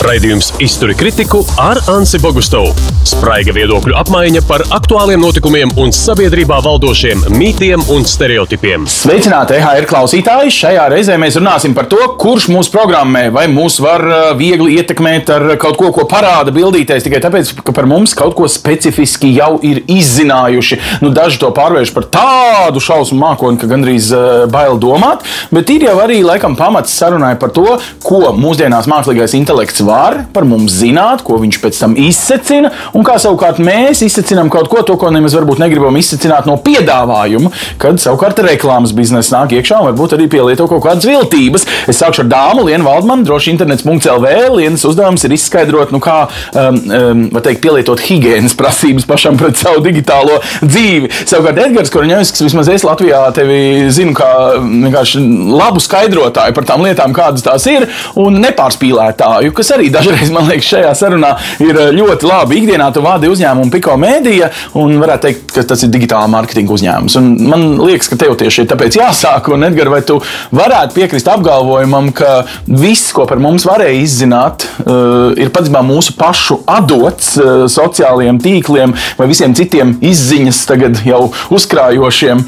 Raidījums Izturi kritiku ar Ansi Bogustovu. Spraiga viedokļu apmaiņa par aktuāliem notikumiem un sabiedrībā valdošiem mītiem un stereotipiem. Sveicināti, EHR klausītāji! Šajā reizē mēs runāsim par to, kurš mūs programmē, vai mūs var uh, viegli ietekmēt ar kaut ko, ko parāda bildītēs, tikai tāpēc, ka par mums kaut ko specifiski jau ir izzinājuši. Nu, daži to pārvērš par tādu šausmu mākoni, ka gandrīz uh, bail domāt, bet ir jau arī laikam pamats sarunai par to, ko mūsdienās mākslīgais intelekts var par mums zināt, ko viņš pēc tam izsecina, un kā savukārt mēs izsecinām kaut ko, to, ko nemaz varbūt negribam izsecināt no piedāvājuma, kad savukārt reklāmas biznesa nāk iekšā un varbūt arī pielieto kaut kādas viltības. Es sākšu ar dāmu Lienu Valdmanu, droši internets.lv. Lienas uzdevums ir izskaidrot, nu kā um, um, teikt, pielietot higiēnas prasības pašam pret savu digitālo dzīvi. Savukārt Edgars Korņevskis, vismaz es Latvijā tevi zinu kā vienkārši labu skaidrotāju par tām lietām, kādas tās ir, un nepārspīlētāju, kas arī dažreiz, man liekas, šajā sarunā ir eh, ļoti labi. Ikdienā tu vādi uzņēmumu Piko Mēdija un varētu teikt, ka tas ir digitālā mārketinga uzņēmums. Un man liekas, ka tev tieši ir tāpēc jāsāk. Un, Edgar, vai tu varētu piekrist apgalvojumam, ka viss, ko par mums varēja izzināt, uh, ir patiesībā mūsu pašu atdots uh, sociālajiem tīkliem vai visiem citiem izziņas tagad jau uzkrājošiem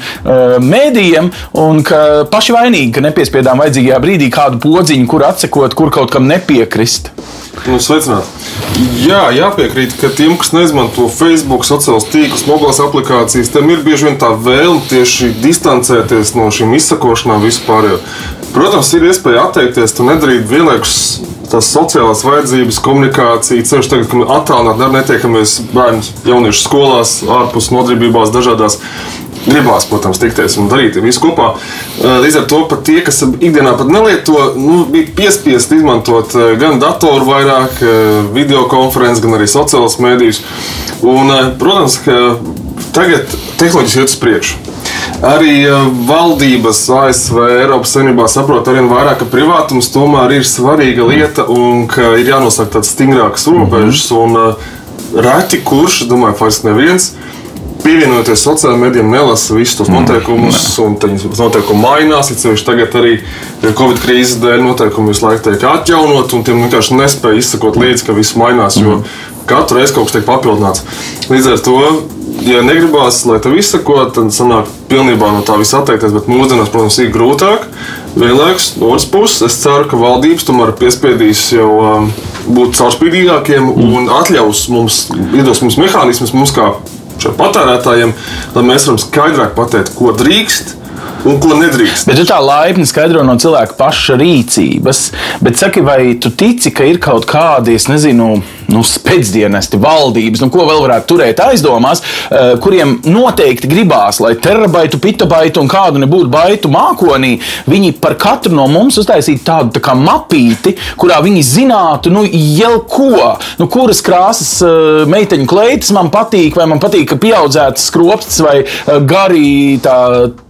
mēdījiem, un ka paši vainīgi, ka nepiespiedām vajadzīgajā brīdī kādu podziņu, kur atsekot, kur kaut kam nepiekrist. Nu, sveicināt. Jā, jāpiekrīt, ka tiem, kas neizmanto Facebook, sociālos tīklus, mobilās aplikācijas, tam ir bieži vien tā vēlme tieši distancēties no šīm izsakošanām vispār. Protams, ir iespēja atteikties, tu nedarīt vienlaikus tās sociālās vajadzības, komunikācija. Ceļš tagad, kad attālināt darbu, netiekamies bērnu jauniešu skolās, ārpus nodarbībās dažādās. Gribās, protams, tikties un darīt visu kopā. Līdz ar to pat tie, kas ikdienā pat nelieto, nu, bija piespiesti izmantot gan datoru vairāk, video konferences, gan arī sociālās mēdījus. Un, protams, ka tagad tehnoloģijas iet uz priekšu. Arī valdības ASV Eiropas Savienībā saprot arvien vairāk, ka privātums tomēr ir svarīga lieta un ka ir jānosaka tādas stingrākas robežas. Mm -hmm. Reti kurš, domāju, faktiski neviens pievienoties sociālajiem medijiem, nelasa visus tos noteikumus, mm, un viņi noteikumi mainās. Sevišķi tagad arī Covid krīzes dēļ noteikumi visu laiku tiek atjaunot, un tiem vienkārši nespēja izsakot līdzi, ka viss mainās, jo katru reizi kaut kas tiek papildināts. Līdz ar to. Ja negribās, lai tev izsako, tad sanāk pilnībā no tā visa atteikties. Bet mūsdienās, protams, ir grūtāk. Vienlaikus, no otras puses, es ceru, ka valdības tomēr piespiedīs jau um, būt caurspīdīgākiem un atļaus mums, iedos mums mehānismus, mums kā patērētājiem, lai mēs varam skaidrāk pateikt, ko drīkst. Un ko nedrīkst. Bet tu tā laipni skaidro no cilvēka paša rīcības. Bet saki, vai tu tici, ka ir kaut kādi, es nezinu, nu, spēcdienesti, valdības, nu, ko vēl varētu turēt aizdomās, uh, kuriem noteikti gribās, lai terabaitu, pitabaitu un kādu nebūtu baitu mākonī, viņi par katru no mums uztaisītu tādu tā kā mapīti, kurā viņi zinātu, nu, jau ko, nu, kuras krāsas uh, meiteņu kleitas man patīk, vai man patīk, ka pieaudzētas skropstas vai uh, garī tā,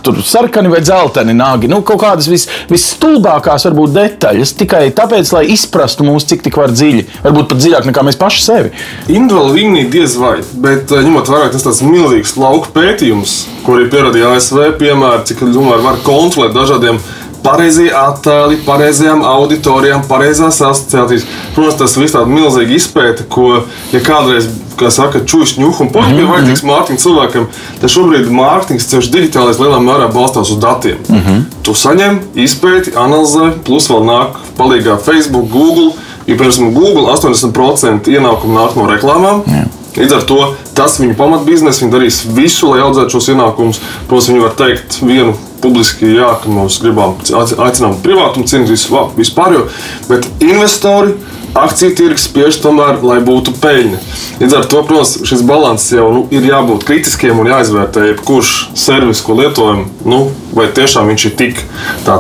tur sarkani vai dzelteni nagi. Nu, kaut kādas vis, visstulbākās varbūt detaļas, tikai tāpēc, lai izprastu mūs, cik tik var dziļi, varbūt pat dziļāk nekā mēs mēs paši sevi. Individuāli viņi diez vai, bet eh, ņemot vērā, tas tāds milzīgs lauku pētījums, kur ir pierādīja ASV piemēri, cik tomēr var kontrolēt dažādiem pareizie attēli, pareizajām auditorijām, pareizās asociācijas. Protams, tas viss tāds milzīgs izpēta, ko, ja kādreiz, kā saka, čūsku ņūku un poļu bija mhm, vajadzīgs mhm. mārketinga cilvēkam, tad šobrīd mārketings ceļš digitālais lielā mērā balstās uz datiem. Mm -hmm. Tu saņem, izpēti, analizē, plus vēl nāk palīdzīgā Facebook, Google. Jo, piemēram, Google 80% ienākumu nāk no reklāmām. Jā. Līdz ar to tas viņu pamatbiznesa, viņi darīs visu, lai audzētu šos ienākumus. Protams, viņi var teikt vienu publiski, jā, ka mēs gribam aicinām privātumu cīnīties vispār, bet investori akciju tirgus spiež tomēr, lai būtu peļņa. Līdz ar to, protams, šis līdzsvars jau nu, ir jābūt kritiskiem un jāizvērtē, kurš servis, ko lietojam, nu, vai tiešām viņš ir tik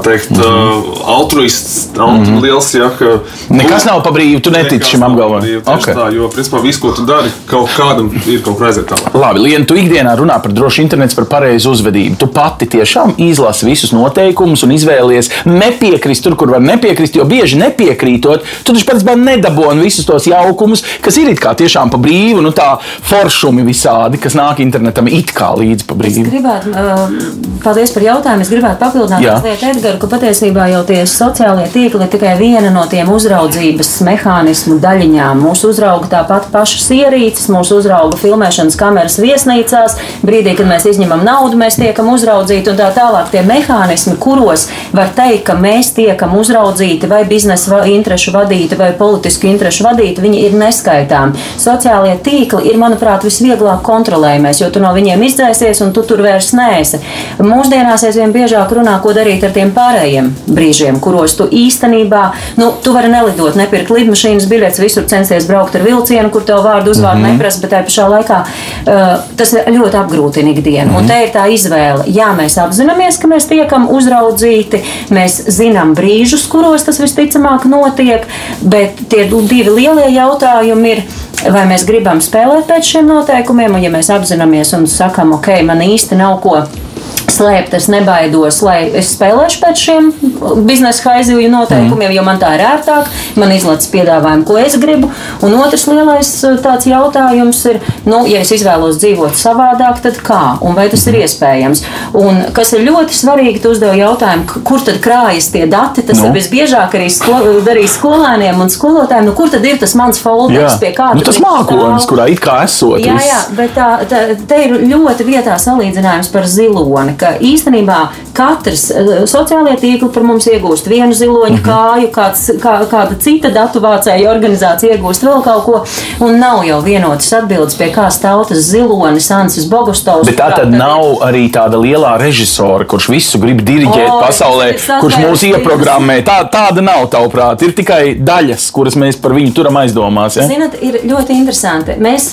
teikt, mm -hmm. uh, altruists, altru, mm -hmm. liels. Ja, ka, nekas nu, nav pa brīvu, tu netici šim apgalvojumam. Okay. Tā, jo, principā, viss, ko tu dari, kaut kādam ir kaut kā aiziet tālāk. Labi, Lienu, tu ikdienā runā par drošu internetu, par pareizu uzvedību. Tu pati tiešām izlasi visus noteikumus un izvēlies nepiekrist tur, kur var nepiekrist, jo bieži nepiekrītot, tu taču pats nedabūji visus tos jaukumus, kas ir it kā tiešām pa brīvu, nu tā foršumi visādi, kas nāk internetam it kā līdzi pa brīvu. Es gribētu, uh, paldies par jautājumu jautājumu es gribētu papildināt mazliet Edgars, ka patiesībā jau tie sociālie tīkli ir tikai viena no tiem uzraudzības mehānismu daļiņām. Mūsu uzrauga tāpat pašas ierīces, mūsu uzrauga filmēšanas kameras viesnīcās. Brīdī, kad mēs izņemam naudu, mēs tiekam uzraudzīti un tā tālāk. Tie mehānismi, kuros var teikt, ka mēs tiekam uzraudzīti vai biznesa interešu vadīti vai politisku interešu vadīti, viņi ir neskaitām. Sociālie tīkli ir, manuprāt, visvieglāk kontrolējamais, jo tu no viņiem izdzēsies un tu tur vairs neesi. Mūsdienās aizvien biežāk runā, ko darīt ar tiem pārējiem brīžiem, kuros tu īstenībā, nu, tu vari nelidot, nepirkt lidmašīnas biļetes, visur censties braukt ar vilcienu, kur tev vārdu uzvārdu mm -hmm. neprasa, bet tajā pašā laikā uh, tas ļoti apgrūtina ikdienu. Mm -hmm. Un te ir tā izvēle. Jā, mēs apzināmies, ka mēs tiekam uzraudzīti, mēs zinām brīžus, kuros tas visticamāk notiek, bet tie divi lielie jautājumi ir. Vai mēs gribam spēlēt pēc šiem noteikumiem, un ja mēs apzināmies un sakām, ok, man īsti nav ko slēpt, es nebaidos, lai es spēlēšu pēc šiem biznesa haizivju noteikumiem, mm. jo man tā ir ērtāk, man izlaiž piedāvājumu, ko es gribu. Un otrs lielais uh, tāds jautājums ir, nu, ja es izvēlos dzīvot savādāk, tad kā un vai tas ir iespējams? Un kas ir ļoti svarīgi, tu uzdevi jautājumu, kur tad krājas tie dati, tas Nu. ir visbiežāk arī sko darīs skolēniem un skolotājiem, nu, kur tad ir tas mans folders, pie kā nu, tas mākonis, kurā it kā esot. Jā, jā, bet tā, tā, te ir ļoti vietā salīdzinājums par ziloni. Ka īstenībā katrs eh, sociālajie tīkli par mums iegūst vienu ziloņu Mhm. kāju, kāds, kā, kāda cita datu vācēja organizācija iegūst vēl kaut ko. Un nav jau vienotas atbildes, pie kā stāv tas zilonis, Ansis Bogustovs. Bet tā tad ir. nav arī tāda lielā režisora, kurš visu grib diriģēt O, pasaulē, kurš mūs ieprogrammē. Tā, tāda nav, tavuprāt. Ir tikai daļas, kuras mēs par viņu turam aizdomās. Ja? Zinat, ir ļoti interesanti. Mēs,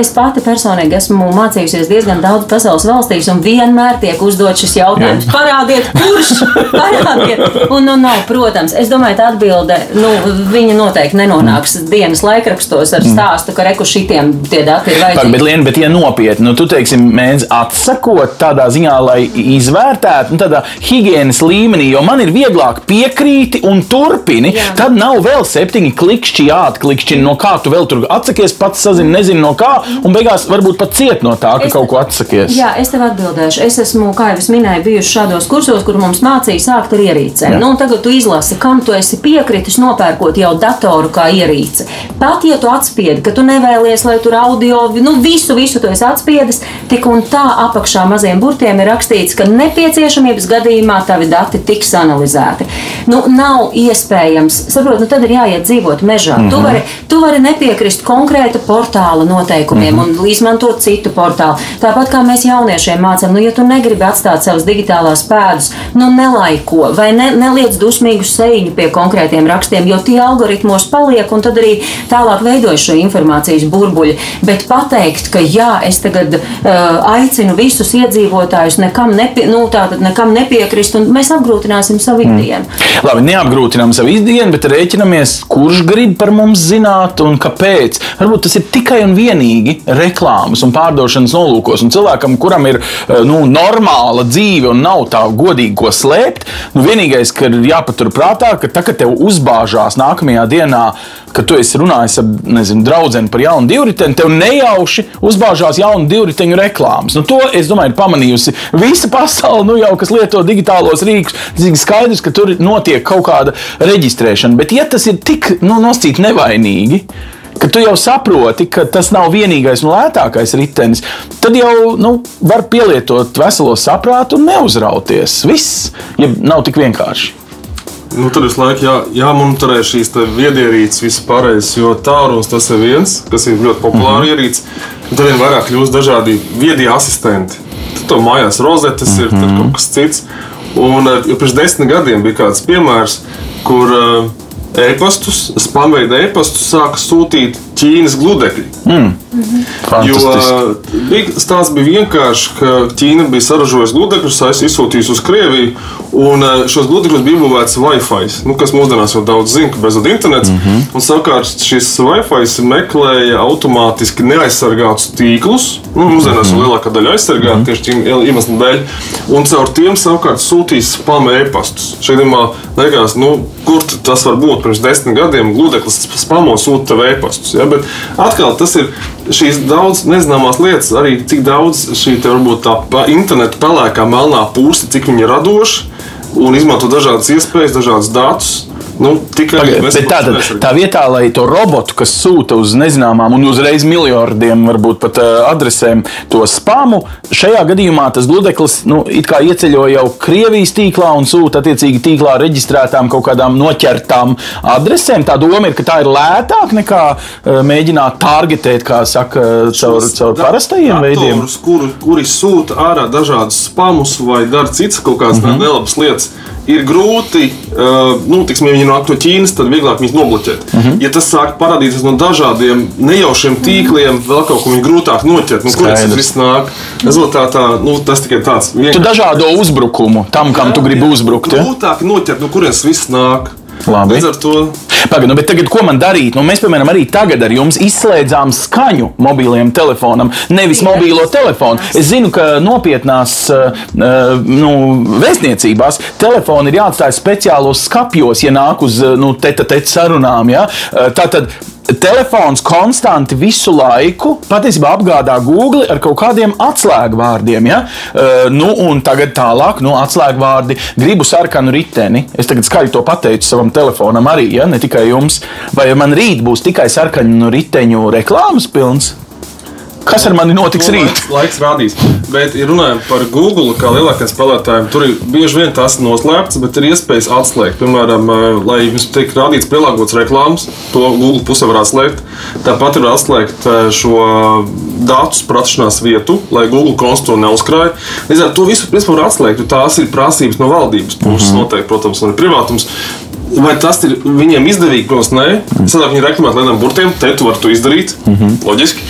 es pati personīgi esmu mācījusies diezgan daudz pasaules valstīs, un vienmēr tiek uzdot šis jautājums. Jā. Parādiet, kurš? Parādiet. Un, nu, nav, protams, es domāju, tā atbilde, nu, viņa noteikti nenonāks dienas laikrakstos ar stāstu, ka reku šitiem tie dati ir vajadzīgi. bet, Lien, bet, ja nopietni, nu, tu teiksim, mēdz atsakot tādā ziņā, lai izvērtētu, nu, tādā higiēnas līmenī, jo man ir vieglāk piekrīti un turpini, Jā. tad nav vēl septiņi klikšķi jāatklikšķina, no kā tu vēl tur atsakies, pats sazini, nezinu no kā, un beigās varbūt pat ciet no tā, ka Es- kaut ko atsakies. Jā, es tev atbildēšu. Es esmu, kā jau es minēju, bijusi šādos kursos, kur mums mācīja sākt ar ierīcēm. Nu, tagad tu izlasi, kam tu esi piekritis, nopērkot jau datoru kā ierīci. Pat ja tu atspiedi, ka tu nevēlies, lai tur audio, nu visu, visu tu esi atspiedis, tik un tā apakšā maziem burtiem ir rakstīts, ka nepieciešamības gadījumā tavi dati tiks analizēti. Nu, nav iespējams, saprot, nu tad ir jāiet dzīvot mežā. Mm -hmm. tu, vari, tu vari nepiekrist konkrēta portāla noteikumiem mm -hmm. un izmantot citu portālu. Tāpat kā mēs jauniešiem mācām, nu, ja tu negribi atstāt savas digitālās pēdas, nu, nelaiko vai ne, neliec dusmīgu sēņu pie konkrētiem rakstiem, jo tie algoritmos paliek un tad arī tālāk veidojas šo informācijas burbuļi. Bet pateikt, ka jā, es tagad uh, aicinu visus iedzīvotājus nekam, nepie, nu, tātad nekam nepiekrist, un mēs apgrūtināsim savu ikdienu. Labi, neapgrūtinām savu ikdienu, bet rēķinamies, kurš grib par mums zināt un kāpēc. Varbūt tas ir tikai un vienīgi reklāmas un pārdošanas nolūkos. Un cilvēkam, kuram ir eh, nu, normāla dzīve un nav tā godīgi ko slēpt, nu, vienīgais, ka ir jāpatur prātā, ka tā, kad tev uzbāžās nākamajā dienā, kad tu esi runājis ar nezinu, draugu par jaunu divriteni, tev nejauši uzbāžās jaunu divriteņu reklāmas. Nu, to, es domāju, ir pamanījusi visa pasaule, nu, jau, kas lieto digitālos rīkus. Ir skaidrs, ka tur notiek kaut kāda reģistrēšana. Bet, ja tas ir tik nu, nosacīti nevainīgi, ka tu jau saproti, ka tas nav vienīgais un lētākais ritenis, tad jau nu, var pielietot veselo saprātu un neuzrauties. Viss, ja nav tik vienkārši. Nu, tur visu laiku jā, jāmonitorē šīs viedierīces, visas pārējais, jo tālrunis tas ir viens, kas ir ļoti populārs mm -hmm. ierīce. un Tad vien vairāk kļūst dažādi viedie asistenti. Tur to mājās rozetes mm -hmm. ir tur kaut kas cits. Un eh, jau pirms desmit gadiem bija kāds piemērs, kur eh, e-pastus, spamveida e-pastus sāka sūtīt Ķīnas gludekļi. Jo Fantastiski. uh, bija, stāsts bija vienkārši, ka Ķīna bija saražojusi gludekļus, aiz- izsūtījusi uz Krieviju, un uh, šos gludekļus bija būvēts Wi-Fi, nu, kas mūsdienās jau daudz zina, ka bezvadu internets. Mm -hmm. Un savukārt šis Wi-Fi meklēja automātiski neaizsargātus tīklus. Nu, mūsdienās jau lielākā daļa aizsargāta mm -hmm. tieši šī iemesla dēļ, un caur tiem savukārt sūtīs spam e-pastus. Šeit liekas, nu, kur tas var būt pirms desmit gadiem, gludeklis spamo sūta e-pastus. Ja? Bet atkal tas ir šīs daudz nezināmās lietas, arī cik daudz šī te varbūt tā interneta pelēkā melnā pūsta, cik viņi ir radoši un izmanto dažādas iespējas, dažādas datus. Nu, tikai bet tā, vietā, lai to robotu, kas sūta uz nezināmām un uzreiz miljardiem, varbūt pat uh, adresēm, to spamu, šajā gadījumā tas gludeklis nu, it kā ieceļo jau Krievijas tīklā un sūta attiecīgi tīklā reģistrētām kaut kādām noķertām adresēm. Tā doma ir, ka tā ir lētāk nekā uh, mēģināt targetēt, kā saka, caur, caur parastajiem veidiem. datorus, Kur, kuri sūta ārā dažādus spamus vai dara citas kaut kādas mm. -hmm. nelabas lietas, ir grūti, uh, nu, tiksim, ja viņi nāk no Ķīnas, tad vieglāk viņus nobloķēt. Mm Mhm. -hmm. Ja tas sāk parādīties no dažādiem nejaušiem tīkliem, vēl kaut ko viņi grūtāk noķert. Nu, kurš tas viss nāk? Rezultātā nu, tas tikai tāds Tu vienkārši. dažādo uzbrukumu tam, kam tu gribi uzbrukt. Ja? Grūtāk noķert, no kurienes viss nāk. Labi. Līdz ar to Pagaid, nu, bet tagad, ko man darīt? Nu, mēs, piemēram, arī tagad ar jums izslēdzām skaņu mobiliem telefonam, nevis mobilo telefonu. Es zinu, ka nopietnās uh, uh, nu, vēstniecībās telefoni ir jāatstāj speciālos skapjos, ja nāk uz uh, nu, tete-tete sarunām. Ja? Tātad telefons konstanti visu laiku patiesībā apgādā Google ar kaut kādiem atslēgvārdiem. Ja? Uh, nu, un tagad tālāk, nu, atslēgvārdi gribu sarkanu riteni. Es tagad skaļi to pateicu savam telefonam arī, ja? ne tikai jums. Vai man rīt būs tikai sarkanu riteņu reklāmas pilns? Kas ar mani notiks To rīt? Laiks, laiks rādīs. Bet, ja runājam par Google, kā lielākajiem spēlētājiem, tur ir bieži vien tas noslēpts, bet ir iespējas atslēgt. Piemēram, lai jums tiek rādīts pielāgots reklāmas, to Google pusē var atslēgt. Tāpat var atslēgt šo datu sprašanās vietu, lai Google konts to neuzkrāj. Līdz ar to visu principā var atslēgt, jo tās ir prasības no valdības puses, noteikti, protams, un ir privātums. Vai tas ir viņiem izdevīgi? Protams, nē. Sadāk viņi reklamē lieliem burtiem, te tu vari to izdarīt. Mm -hmm. Loģiski.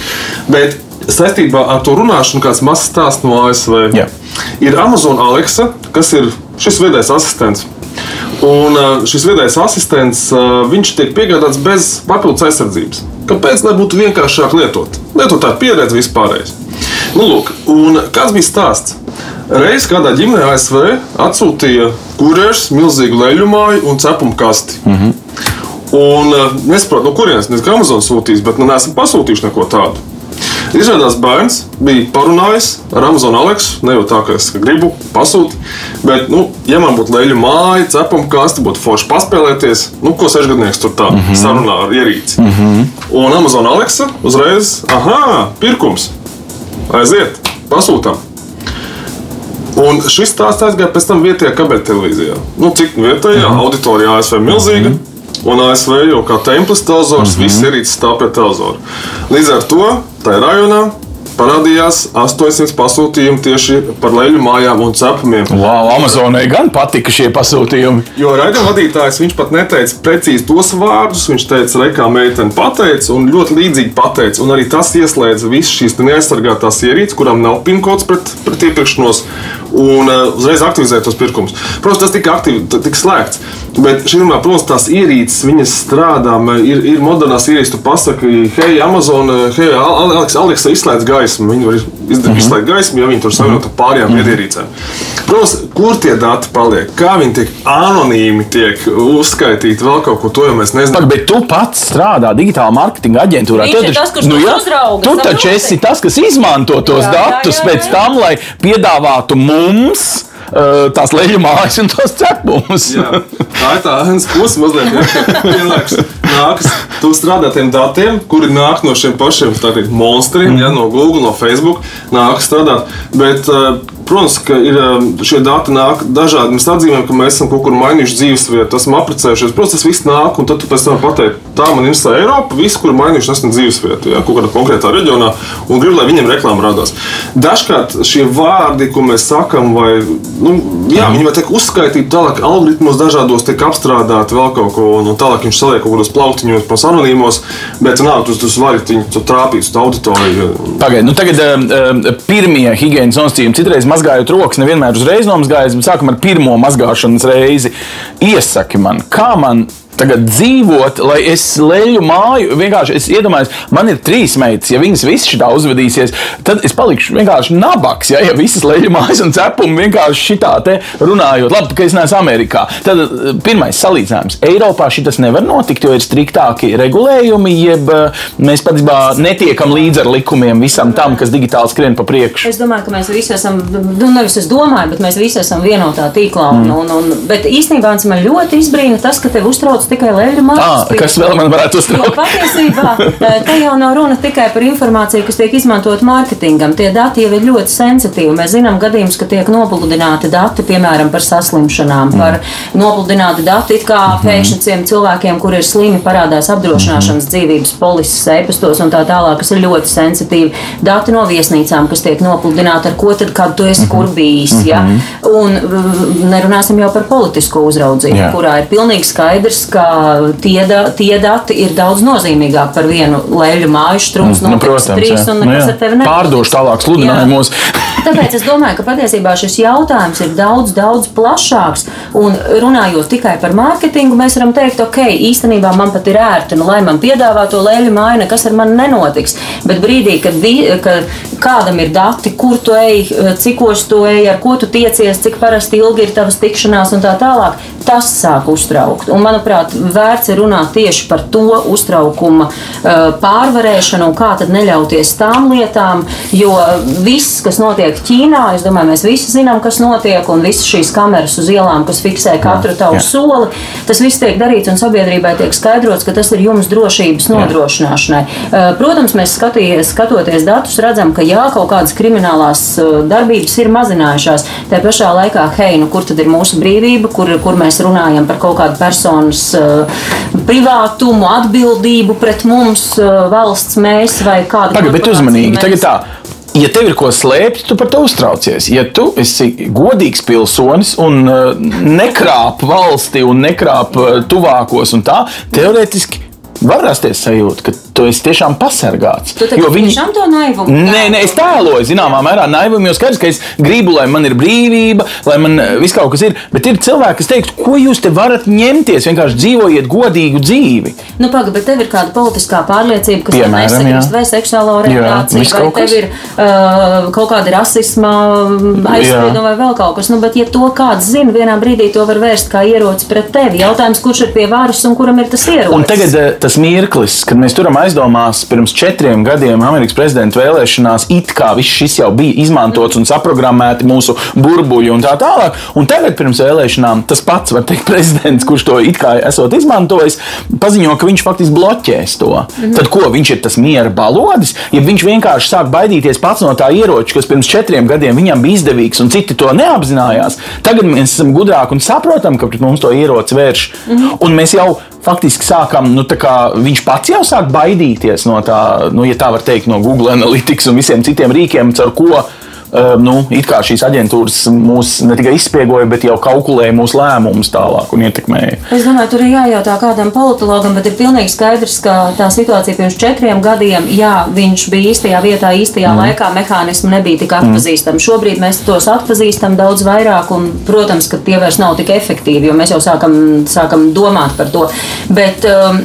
Bet saistībā ar to runāšanu, kāds mazs stāsts no ASV, Jā. ir Amazon Alexa, kas ir šis viedais asistents. Un ā, šis viedais asistents viņš tiek piegādāts bez papildus aizsardzības. Kāpēc? Lai būtu vienkāršāk lietot. Lietotāja pieredze vispārējais. Nu, lūk, un kāds bija stāsts? Reiz kādā ģimenē ASV atsūtīja kurjers milzīgu leļu māju un cepumu kasti. Mm -hmm. Un uh, nesaprotu, no kurienes tas Amazon sūtīs, bet nu, neesam pasūtījuši neko tādu. Izrādās, bērns bija parunājis ar Amazon Aleksu. Ne jau tā, ka es gribu pasūtīt, bet, nu, ja man būtu leļu māja, cepama kasta, būtu forši paspēlēties, nu, ko sešgadnieks tur tā mm -hmm. sarunā ar ierīci. Mm -hmm. Un Amazon Aleksa uzreiz, ah, pirkums, aiziet, pasūtām. Un šis stāsts aizgāja pēc tam vietējā kabeļa televīzijā. Nu, cik vietējā mm -hmm. auditorijā ASV milzīga. Mm -hmm. Un ASV jau kā templis televizors, mm -hmm. viss ierīces stāv pie televizora. Līdz ar to tajā rajonā parādījās 800 pasūtījumi tieši par leļu mājām un cepumiem. Wow, Amazonai gan patika šie pasūtījumi. Jo raidījuma vadītājs viņš pat neteica precīzi tos vārdus. Viņš teica, re, kā meitene pateica, un ļoti līdzīgi pateica. Un arī tas ieslēdza visas šīs neaizsargātās ierīces, kurām nav pinkods pret, pret iepirkšanos, un uh, uzreiz aktivizēt tos pirkumus. Protams, tas tika, aktiv, t- tika slēgts. Bet šī runā, protams, tās ierīces, viņas strādā, ir, ir modernās ierīces. Tu pasaki, hei, Amazon, hei, Alex, Alex izslēdz gaismu. Viņi var izdarīt, mm -hmm. izslēgt gaismu, ja viņi tur savienot ar pārējām mm -hmm. ierīcēm. Protams, kur tie dati paliek, kā viņi tiek anonīmi tiek uzskaitīti, vēl kaut ko to jau mēs nezinām. Pag, bet tu pats strādā digitālā marketinga aģentūrā. Viņš Tu ir taču- tas, kurš tos uzrauga, Tu taču esi tas, kas izmanto tos Jā, jā, datus jā, pēc jā. tam, lai piedāvātu mums uh, tās leļu mājas un tos cepumus. Tā ir tā viens puses, mazliet ja, vienlaikus nākas. Tu strādā tiem datiem, kuri nāk no šiem pašiem tātad, monstriem, ja, no Google, no Facebook. Nāk strādāt. Bet, eh, Protams, ka ir, eh, šie dati nāk dažādi. Mēs atzīmējam, ka mēs esam kaut kur mainījuši dzīvesvietu, esam apprecējušies. Protams, tas viss nāk, un tad tu pēc tam pateici, tā man interesē Eiropa, visi, kur mainījuši nesam dzīvesvietu, ja, kaut kādā konkrētā reģionā, un gribu, lai viņiem reklāma radās. Dažkārt šie vārdi, ko mēs sakam, vai nu, jā, viņi tiek uzskaitīti tālāk, algoritmos dažādos tiek apstrādāti vēl kaut ko, un tālāk viņš saliek kaut kādos plauktiņos, pēc anonīmos, bet nav, tu, tu vari viņu trāpīt uz to auditoriju. Pagaidiet, nu tagad uh, pirmie higiēnas nosacījumi. Citreiz mazgājot rokas, nevienmēr uzreiz nomazgājas, bet sākam ar pirmo mazgāšanas reizi. Iesaki man, kā man tagad dzīvot, lai es leļu māju. Vienkārši es iedomājos, man ir trīs meitas, ja viņas visas šitā uzvedīsies, tad es palikšu vienkārši nabaks. Ja, ja visas leļu mājas un cepumi vienkārši šitā te runājot, labi, ka es neesmu Amerikā. Tad eh, pirmais salīdzinājums. Eiropā šis nevar notikt, jo ir striktāki regulējumi, jeb eh, mēs patiesībā netiekam līdzi ar likumiem visam tam, kas digitāli skrien pa priekšu. Es domāju, ka mēs visi esam, nu, nevis es domāju, bet mēs visi esam vienotā tīklā. Un, un, un, bet īstenībā man ļoti izbrīna tas, ka tev uztrauc tikai leļu Ah, mākslas. kas vēl man varētu uztraukt? patiesībā eh, te jau nav runa tikai par informāciju, kas tiek izmantot mārketingam. Tie dati jau ir ļoti sensitīvi. Mēs zinām gadījumus, ka tiek nopludināti dati, piemēram, par saslimšanām, par nopludināti dati it kā pēkšņi tiem cilvēkiem, kur ir slimi, parādās apdrošināšanas dzīvības polises ēpastos un tā tālāk, kas ir ļoti sensitīvi. Dati no viesnīcām, kas tiek nopludināti, ar ko tad, kad tu esi kur bijis. Ja? Un mm, nerunāsim jau par politisko uzraudzību, Jā. kurā ir pilnīgi skaidrs, ka tie, da, tie dati ir daudz nozīmīgāki par vienu leļu māju strūmu. Nu, protams, trīs, un Nu, nekas jā. ar tevi nenotiks. Pārdošu tālāk sludinājumos. Tāpēc es domāju, ka patiesībā šis jautājums ir daudz, daudz plašāks. Un runājot tikai par mārketingu, mēs varam teikt, ok, īstenībā man pat ir ērti, nu, lai man piedāvā to leļu māju, nekas ar mani nenotiks. Bet brīdī, kad, vi, kad kādam ir dati, kur tu ej, cikos tu ej, ar ko tu tiecies, cik parasti ilgi ir tavas tikšanās un tā tālāk, tas sāk uztraukt. Un, manuprāt, vērts ir runāt tieši par to uztraukuma eh, pārvarēšanu un kā tad neļauties tām lietām, jo viss, kas notiek Ķīnā, es domāju, mēs visi zinām, kas notiek, un visas šīs kameras uz ielām, kas fiksē katru tavu jā. soli, tas viss tiek darīts un sabiedrībai tiek skaidrots, ka tas ir jums drošības nodrošināšanai. Eh, Protams, mēs skatījies, skatoties datus, redzam, ka jā, kaut kādas kriminālās eh, darbības ir mazinājušās. Tā pašā laikā, hei, nu kur tad ir mūsu brīvība, kur, kur mēs runājam par kaut kādu personas eh, privātumu, atbildību pret mums, eh, valsts mēs vai kādu Tagad, bet uzmanīgi, mēs? tagad tā. Ja tev ir ko slēpt, tu par to uztraucies. Ja tu esi godīgs pilsonis un uh, nekrāp valsti un nekrāp tuvākos un tā, teorētiski var rasties sajūta, ka tu esi tiešām pasargāts. Tu tagad tiešām to naivumu Nē, nē, es tēloju, zināmā mērā, naivumu, jo skaidrs, ka es gribu, lai man ir brīvība, lai man eh, viss kaut kas ir. Bet ir cilvēki, kas teiks, ko jūs te varat ņemties, vienkārši dzīvojiet godīgu dzīvi. Nu, pagaidi, bet tev ir kāda politiskā pārliecība, kas Piemēram, nesakrist, jā. vai seksuālo Jā, orientāciju, viss vai tev ir uh, kaut kāda rasisma aizsprieduma vai vēl kaut kas. Nu, bet, ja to kāds zina, vienā brīdī to var vērst kā ieroci pret tevi. Jautājums, kurš ir pie varas un kuram ir tas ierocis? Un tagad eh, tas mirklis, kad mēs turam aizdomās pirms četriem gadiem Amerikas prezidenta vēlēšanās, it kā viss šis jau bija izmantots un saprogrammēti mūsu burbuļi un tā tālāk. Un tagad pirms vēlēšanām tas pats, var teikt, prezidents, kurš to it kā esot izmantojis, paziņo, ka viņš faktiski bloķēs to. Mhm. Tad ko viņš ir tas miera balodis? Ja viņš vienkārši sāk baidīties pats no tā ieroča, kas pirms četriem gadiem viņam bija izdevīgs un citi to neapzinājās, tagad mēs esam gudrāki un saprotam, ka pret mums to ieroci vērš. Mhm. Un mēs jau faktiski sākam, nu, tā kā viņš pats jau sāk baidīties no tā, nu, ja tā var teikt, no Google Analytics un visiem citiem rīkiem, ar ko. Uh, nu, šīs aģentūras mūs ne tikai izspiegoja, bet jau kalkulēja mūsu lēmumus tālāk un ietekmēja. Es domāju, tur ir jājautā kādam politologam, bet ir pilnīgi skaidrs, ka tā situācija pirms četriem gadiem, jā, viņš bija īstajā vietā, īstajā mm. laikā, mehānismi nebija tik atpazīstami. Šobrīd mēs tos atpazīstam daudz vairāk, un, protams, ka tie vairs nav tik efektīvi, jo mēs jau sākam, sākam domāt par to. Bet, um,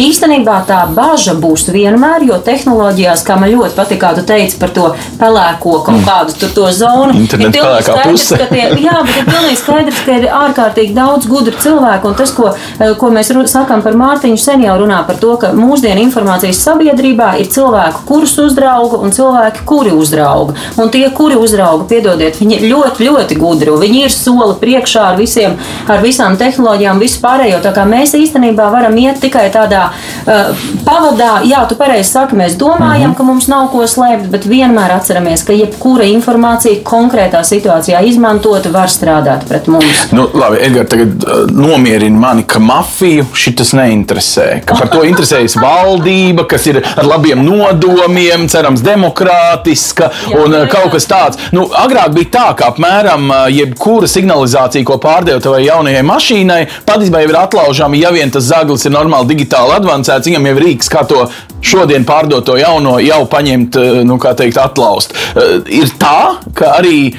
Īstenībā tā bažas būs vienmēr, jo tehnoloģijās, kā man ļoti patīk, kā tu teici par to pelēko kaut kādu tur to zonu, Interneta ir pilnīgi skaidrs, puse. ka tie, jā, bet ir pilnīgi skaidrs, ka ir ārkārtīgi daudz gudru cilvēku. Un tas, ko, eh, ko mēs sakām par Mārtiņu, sen jau runā par to, ka mūsdienu informācijas sabiedrībā ir cilvēki, kurus uzrauga, un cilvēki, kuri uzrauga. Un tie, kuri uzrauga, piedodiet, viņi ir ļoti, ļoti gudri. un Viņi ir soli priekšā ar, visiem, ar visām tehnoloģijām, visu pārējo. Tā kā mēs īstenībā varam iet tikai tādā uh, pavadā, jā, tu pareizi saki, mēs domājam, Mhm. ka mums nav ko slēpt, bet vienmēr atceramies, ka jebkura informācija konkrētā situācijā izmantota var strādāt pret mums. Nu, labi, Edgars, tagad uh, nomierina mani, ka mafiju šis neinteresē. Ka par to interesējas valdība, kas ir ar labiem nodomiem, cerams, demokrātiska Jā, un jā, kaut jā. kas tāds. Nu, agrāk bija tā, ka apmēram jebkura signalizācija, ko pārdeva tavai jaunajai mašīnai, patiesībā jau ir atlaužama. Ja vien tas zaglis ir normāli digitāli advancēts, viņam jau ir rīks, kā to šodien pārdot to jauno, jau paņemt, eh, nu, kā teikt, atlaust. Eh, ir tā, ka arī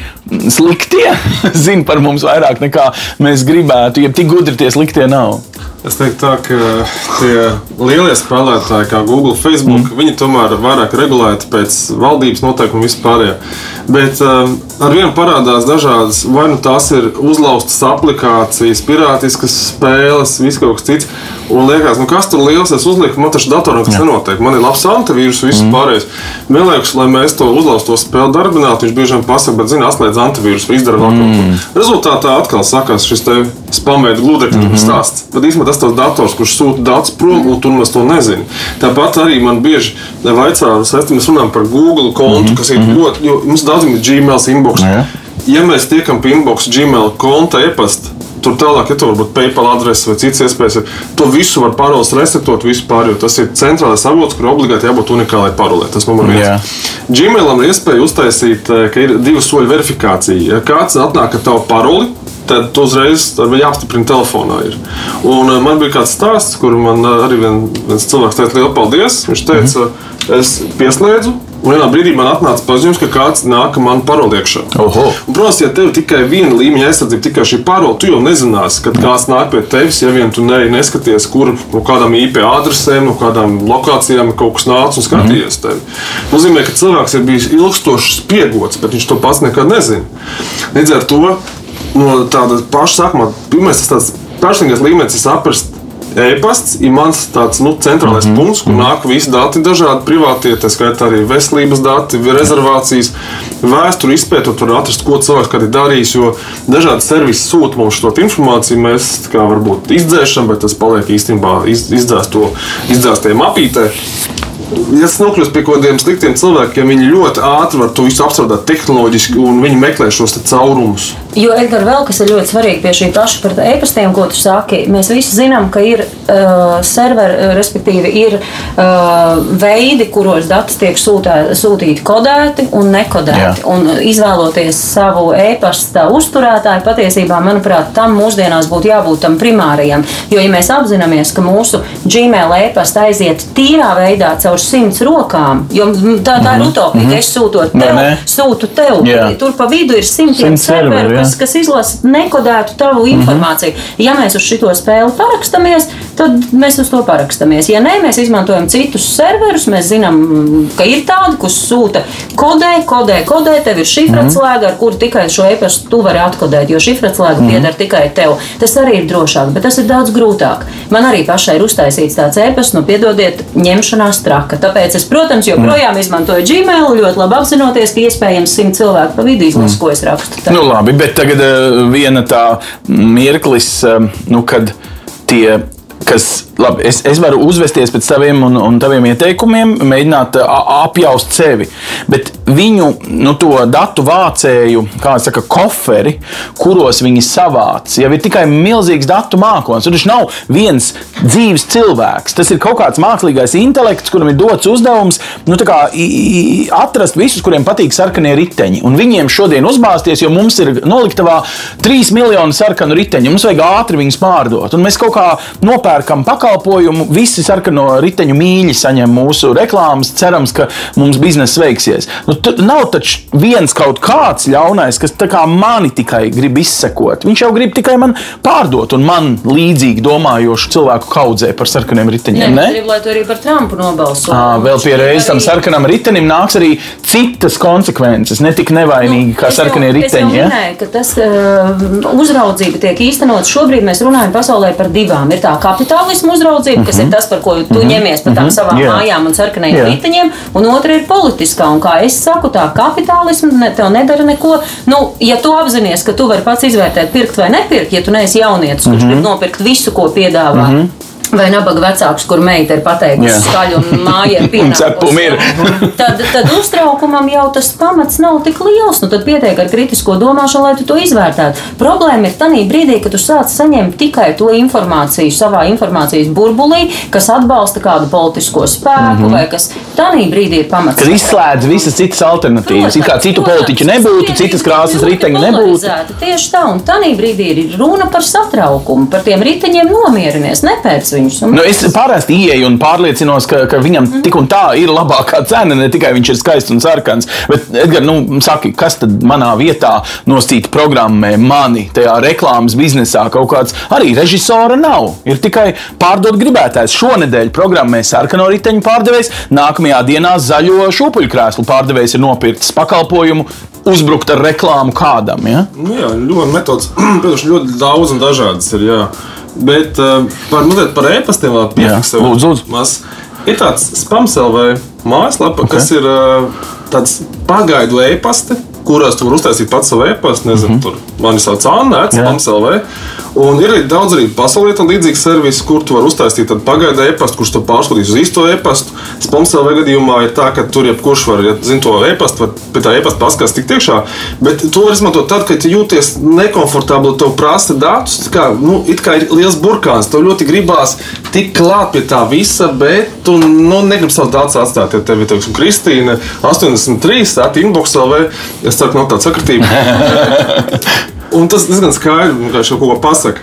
sliktie zina par mums vairāk nekā mēs gribētu, ja tik gudri tie sliktie nav. Es teiktu, tā, ka tie lielie spēlētāji, kā Google, Facebook, mm. viņi tomēr ir vairāk regulēti pēc valdības noteikumu vispārējā. Bet um, ar vienu parādās dažādas, vai nu tās ir uzlaustas aplikācijas, pirātiskas spēles, viss kaut kas cits. Un liekas, nu kas tur liels, es uzlieku, man taču datorā tas nenotiek. Man ir labs antivīrus, viss mm. pārējais. Vienlaikus, lai mēs to uzlauztu, to spēli darbinātu, viņš bieži vien pasaka, bet zina, atslēdz antivīrus, izdara vēl kaut ko. Rezultātā atkal sakās šis te spamēta gludekļu mm -hmm. stāsts. Bet īstenībā tas tas dators, kurš sūta daudz prom, un tu nemaz to nezini. Tāpat arī man bieži vaicā, mēs runājam par Google kontu, mm -hmm. kas ir ļoti, jo mums daudziem ir Gmail inbox. Ja. ja mēs tiekam pie inbox Gmail konta e-pasta, Tur tālāk, ja tur varbūt PayPal adrese vai citas iespējas, to visu var paroles resetot vispār, jo tas ir centrālais avots, kur obligāti jābūt unikālai parolē. Tas numur viens. Yeah. Gmailam ir iespēja uztaisīt, eh, ka ir divu soļu verifikācija. Ja kāds atnāk ar tavu paroli, tad tu uzreiz jāapstiprina telefonā. Ir. Un eh, man bija kāds stāsts, kur man eh, arī vien, viens cilvēks teica, liels paldies. Viņš teica, mm -hmm. es pieslēdzu vienā brīdī man atnāca paziņojums, ka kāds nāk man paroli iekšā. Protams, ja tev tikai viena līmeņa aizsardzība, tikai šī parola, tu jau nezināsi, kad kāds nāk pie tevis, ja vien tu ne, neskaties, kur no kādām IP adresēm, no kādām lokācijām kaut kas nāca un skatījies tevi. Tas nozīmē, ka cilvēks ir bijis ilgstoši spiegots, bet viņš to pats nekad nezina. Līdz ar to no tāda paša sākuma, pirmais tas personīgais līmenis ir saprast, e-pasts ir mans tāds nu, centrālais mm -hmm. punkts, kur nāk visi dati, dažādi privātie, tā skaitā arī veselības dati, rezervācijas, vēsturi izpētot, var atrast, ko cilvēks ir darījis. Jo dažādi servisi sūta mums šo informāciju, mēs kā varbūt izdzēšam, bet tas paliek īstenībā iz, izdzēstiem apītē. Ja nokļūst pie kaut kādiem sliktiem cilvēkiem, viņi ļoti ātri var to visu apstrādāt tehnoloģiski, un viņi meklē šos caurumus. Jo, Edgars, vēl kas ir ļoti svarīgi pie šī paša par e-pastiem, ko tu saki, mēs visi zinām, ka ir uh, serveri, uh, respektīvi, ir uh, veidi, kuros dati tiek sūtē, sūtīti kodēti un nekodēti. Jā. Un izvēloties savu e-pasta uzturētāju, patiesībā, manuprāt, tam mūsdienās būtu jābūt tam primārajam. Jo, ja mēs apzināmies, ka mūsu Gmail e-pasta aiziet tīrā veidā caur simts rokām, jo tā, tā ir mhm. utopija, mm -hmm. ka es sūtot tev, ne, ne. sūtu tev, Jā. tur pa vidu ir simtiem serveru, kas, kas izlasa nekodētu tavu mm -hmm. informāciju. Ja mēs uz šo spēli parakstamies, tad mēs uz to parakstamies. Ja nē, mēs izmantojam citus serverus, mēs zinām, ka ir tādi, kas sūta kodē, kodē, kodē, tev ir šifratslēga, mm -hmm. ar kuru tikai šo e-pastu tu vari atkodēt, jo šifratslēga mm pieder tikai tev. Tas arī ir drošāk, bet tas ir daudz grūtāk. Man arī pašai ir uztaisīts tāds e-pasts, nu piedodiet, ņemšanās traka. Tāpēc es, protams, joprojām mm. izmantoju Gmail, ļoti labi apzinoties, ka iespējams simt cilvēku pa vidu izlasa, mm. ko es rakstu. Tā. Nu, labi, bet tagad uh, viena tā mirklis, uh, nu, kad tie kas, labi, es, es varu uzvesties pēc taviem un, un taviem ieteikumiem, mēģināt apjaust sevi. Bet viņu nu, to datu vācēju, kā saka, koferi, kuros viņi savāc, jau ir tikai milzīgs datu mākslinieks. Tur nav viens dzīves cilvēks. Tas ir kaut kāds mākslīgais intelekts, kuram ir dots uzdevums nu, kā, atrast visus, kuriem patīk sarkanie riteņi. Un viņiem šodien uzbāzties, jo mums ir noliktavā 3 miljoni sarkanu riteņu. Mums vajag ātri viņus pārdot. Un mēs kaut kā nopērkam pakalpojumu, visi sarkano riteņu mīļi saņem mūsu reklāmas, cerams, ka mums biznesa veiksies. Nu, nav taču viens kaut kāds ļaunais, kas kā mani tikai grib izsekot. Viņš jau grib tikai man pārdot un man līdzīgi domājošu cilvēku kaudzē par sarkaniem riteņiem. Nē, grib, lai tu arī par Trumpu nobalso. À, vēl pie reizes tam sarkanam ritenim nāks arī citas konsekvences, ne tik nevainīgi nu, kā sarkanie jau, riteņi. Ja? Minēju, ka tas uh, uzraudzība tiek īstenot. Šobrīd mēs runājam pasaulē par divām. Ir tā kapitālismu uzraudzība, kas ir tas, par ko tu -hmm. ņemies par tām -hmm. savām yeah. mājām un sarkanajiem yeah. riteņiem, un otra ir politiskā. Un kā es saku, tā kapitālismu ne, tev nedara neko. Nu, ja tu apzinājies, ka tu vari pats izvērtēt, pirkt vai nepirkt, ja tu neesi jaunietis, kurš grib nopirkt visu, ko piedāvā. Vai nabaga vecāks, kur meita ir pateikusi skaļu un mājā pienākusi. tad, tad uztraukumam jau tas pamats nav tik liels. Nu, tad pietiek ar kritisko domāšanu, lai tu to izvērtētu. Problēma ir tajā brīdī, kad tu sāc saņemt tikai to informāciju savā informācijas burbulī, kas atbalsta kādu politisko spēku, mm -hmm. vai kas tajā brīdī ir pamats. Kas izslēdz visas citas alternatīvas. It kā citu protams, politiķu nebūtu, citas krāsas riteņu nebūtu. Tieši tā, un tajā brīdī ir runa par satraukumu, par tiem riteņiem nomierinies, nepēc viņu maisiņus. Un Nu, es parasti ieeju un pārliecinos, ka, ka viņam Mhm. tik un tā ir labākā cena, ne tikai viņš ir skaists un sarkans. Bet, Edgar, nu, saki, kas tad manā vietā nosīt programmē mani tajā reklāmas biznesā? Kaut kāds arī režisora nav. Ir tikai pārdot gribētājs. Šonadēļ programmē sarkano riteņu pārdevējs, nākamajā dienā zaļo šūpuļkrēslu pārdevējs ir nopircis pakalpojumu. Uzbrukt ar reklāmu kādam. Ja? Nu, jā, ļoti metodas, protams, ļoti daudz un dažādas ir. Jā. Bet uh, par, mazliet par e-pastiem vēl piefiksēju. lūdzu, lūdzu. Ir tāds spamselvē mājaslapa, okay. kas ir uh, tāds pagaidu e-pasta, kurās tu vari uztaisīt pats savu e-pastu. Nezinu, mm -hmm. tur mani sauc Anna, Jā. spamselvē. Un ir arī daudz arī pasaulē līdzīgu servisu, kur tu vari uztaisīt pagaidu e-pastu, kurš to pārskatīs uz īsto e-pastu. Spamselvē gadījumā ir tā, ka tur jebkurš var, ja zina to e-pastu, var pie tā e-pasta paskatās tik tiekšā. Bet to var izmantot tad, kad jūties nekomfortabli, tev prasa datus. Kā, nu, it kā ir liels burkāns, tev ļoti gribās tik klāt pie tā visa, bet tu nu, negribi savus datus atstāt. Ja tev ir teiksim, Kristīna 83, tā inboxā vai es ceru, ka nav tāda sakritība. Un tas diezgan skaidri vienkārši kaut ko pasaka.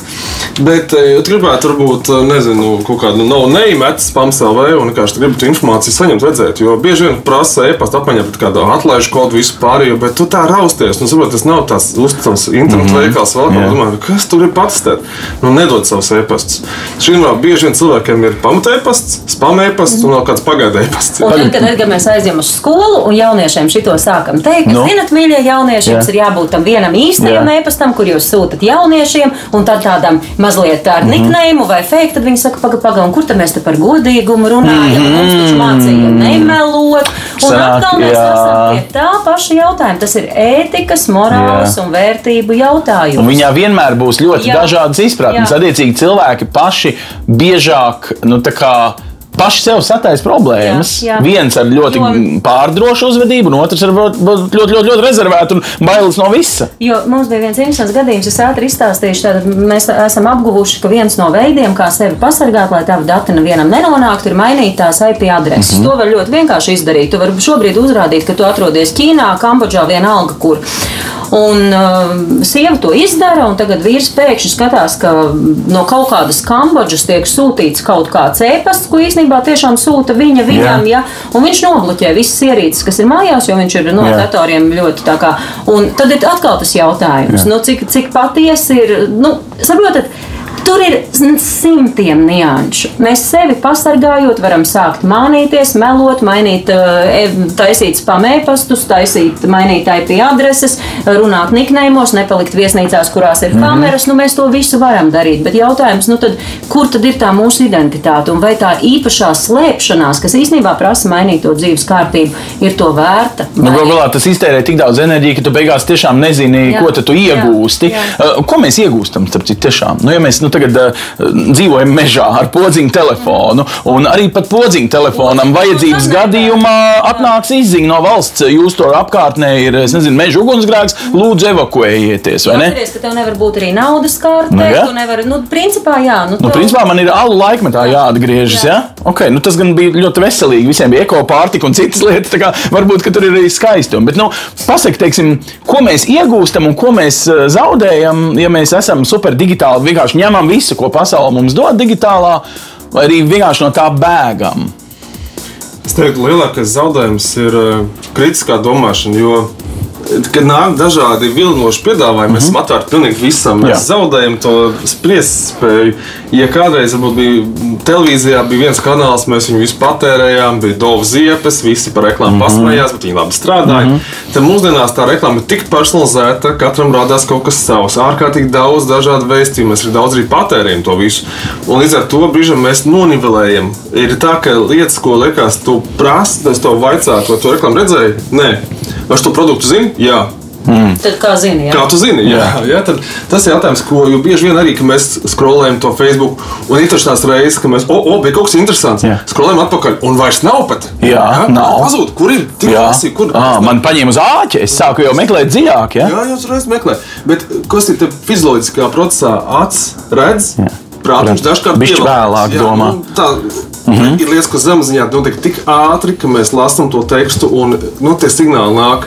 Bet, ja tu gribētu, varbūt, eh, nezinu, kaut kādu no neimētas spamselvē un vienkārši gribētu informāciju saņemt, redzēt. Jo bieži vien prasa e-pasta apmaiņā pret kādu atlaižu kodu, visu pārējo, bet tu tā rausties. Nu, saprot, tas nav tās uzticams internetu mm -hmm. veikals vēl kaut kā. Kas tur ir patestēt? Nu, nedod savus e-pastus. Šī ir bieži vien cilvēkiem ir pamata e-pasts, spam e-pasts un vēl kāds pagaida e-pasts. Un tad, kad Edgar, mēs aizjām uz skolu un jauniešiem šito sākam teikt, ka, Nu? zinat, mīļie jaunieši, Jā. jums ir jābūt tam vienam īstajam Jā. e-pastam, kur jūs sūtat jauniešiem, un tad tādam mazliet ar Mhm. niknēmu vai fake, tad viņi saka, pagaidi, pagaidi, kur tad mēs te par godīgumu runājam? Mm. Mums taču mācīja nemelot. Un Mhm. Sanāk, atkal mēs jā. esam pie tā paša jautājuma. Tas ir ētikas, morāles Jā. un vērtību jautājums. Un viņā vienmēr būs ļoti Jā. Dažādas izpratnes. Attiecīgi, cilvēki paši biežāk nu, tā kā paši sev sataisa problēmas. Jā, jā. Viens ar ļoti Jo- pārdrošu uzvedību, un otrs ar būt ļoti, ļoti, ļoti rezervētu un bailes no visa. Jo mums bija viens interesants gadījums, es ātri izstāstīšu. Tātad mēs esam apguvuši, ka viens no veidiem, kā sevi pasargāt, lai tavi dati nevienam nenonāktu, ir mainīt tās IP adreses. Mm -hmm. To var ļoti vienkārši izdarīt. Tu vari šobrīd uzrādīt, ka tu atrodies Ķīnā, Kambodžā, vienalga kur. Un uh, sieva to izdara, un tagad vīrs pēkšņi skatās, ka no kaut kādas Kambodžas tiek sūtīts kaut kāds ēpasts, ko īstenībā tiešām sūta viņa viņam. Ja? Un viņš nobloķē visas ierīces, kas ir mājās, jo viņš ir no Jā. datoriem ļoti tā kā. Un tad ir atkal tas jautājums, nu, cik, cik patiesi ir. Nu, saprotat, Tur ir simtiem nianšu. Mēs sevi pasargājot, varam sākt mānīties, melot, mainīt, eh, taisīt spamēpastus, taisīt, mainīt IP adreses, runāt niknējumos, nepalikt viesnīcās, kurās ir kameras. Nu, mēs to visu varam darīt. Bet jautājums, nu tad, kur tad ir tā mūsu identitāte un vai tā īpašā slēpšanās, kas īstenībā prasa mainīt to dzīves kārtību, ir to vērta? Nu, Galu galā tas iztērē tik daudz enerģijas, ka tu beigās tiešām nezini, Jā. jā. ko tu Jā. iegūsti. Jā. Uh, Ko mēs iegūstam? citu, Tiešām, nu, ja mēs nu, tagad uh, dzīvojam mežā ar podziņu telefonu, un arī pat podziņu telefonam vajadzības gadījumā atnāks izziņa no valsts, jūs to apkārtnē ir nezinu, meža ugunsgrēks, lūdzu, evakuējieties. vai ne? Atceries, ka tev nevar būt arī naudas karte. Nu, jā. tu nevari, nu, principā, jā. Nu, Nu, tev- principā man ir alu laikmetā jāatgriežas. Jā. Ja? Okay, nu, tas gan bija ļoti veselīgi. Visiem bija ekopārtika un citas lietas. kā Varbūt tur ir arī skaistumi. Bet, nu, pasak, teiksim, ko mēs iegūstam un ko mēs eh, zaudējam, ja mēs esam super digitāli. Vienkārši ņemam visu, ko pasaule mums dod digitālā, vai arī vienkārši no tā bēgam. Es teiktu, lielākais zaudējums ir uh, kritiskā domāšana. Jo, kad nāk dažādi vilinoši piedāvājumi, mēs esam atvērti pilnīgi visam. Mēs Jā. zaudējam to spriest spēju. Ja kādreiz bija televīzijā, bija viens kanāls, mēs viņu visu patērējām, bija Dovs ziepes, visi par reklāmu pasmējās, bet viņi labi strādāja. Tad mūsdienās tā reklāma ir tik personalizēta, katram rādās kaut kas savs. Ārkārtīgi daudz dažādu vēstījumu, mēs arī daudz arī patērējam to visu. Un līdz ar to brīžam mēs nonivelējam. Ir tā, ka lietas, ko liekas, tu prasi, es to vaicātu, vai tu reklāmu redzēji? Nē. Vai to produktu zinu? Jā. Tad kā zini, jā. Kā tu zini? Jā, jā, tad tas ir jautājums, ko jo bieži vien arī, mēs skrolējam to Facebook, un ir tās reizes, ka mēs, o, o bija kaut kas interesants, Jā. skrolējam atpakaļ, un vairs nav pat. Jā, nav. Pazūd, kur ir? Tik Jā, lasi, kur? à, man paņēma uz āķi. Es sāku jau meklēt dziļāk. Ja? Jā, jau tur meklē. Bet kas ir fizioloģiskā procesā? Acis redz, prātams dažkārt pievelkās. vēlāk Jā, domā. nu, Tā, Mm -hmm. Ir lietas, kas zemapziņā notiek tik ātri, ka mēs lasām to tekstu, un nu, tie signāli nāk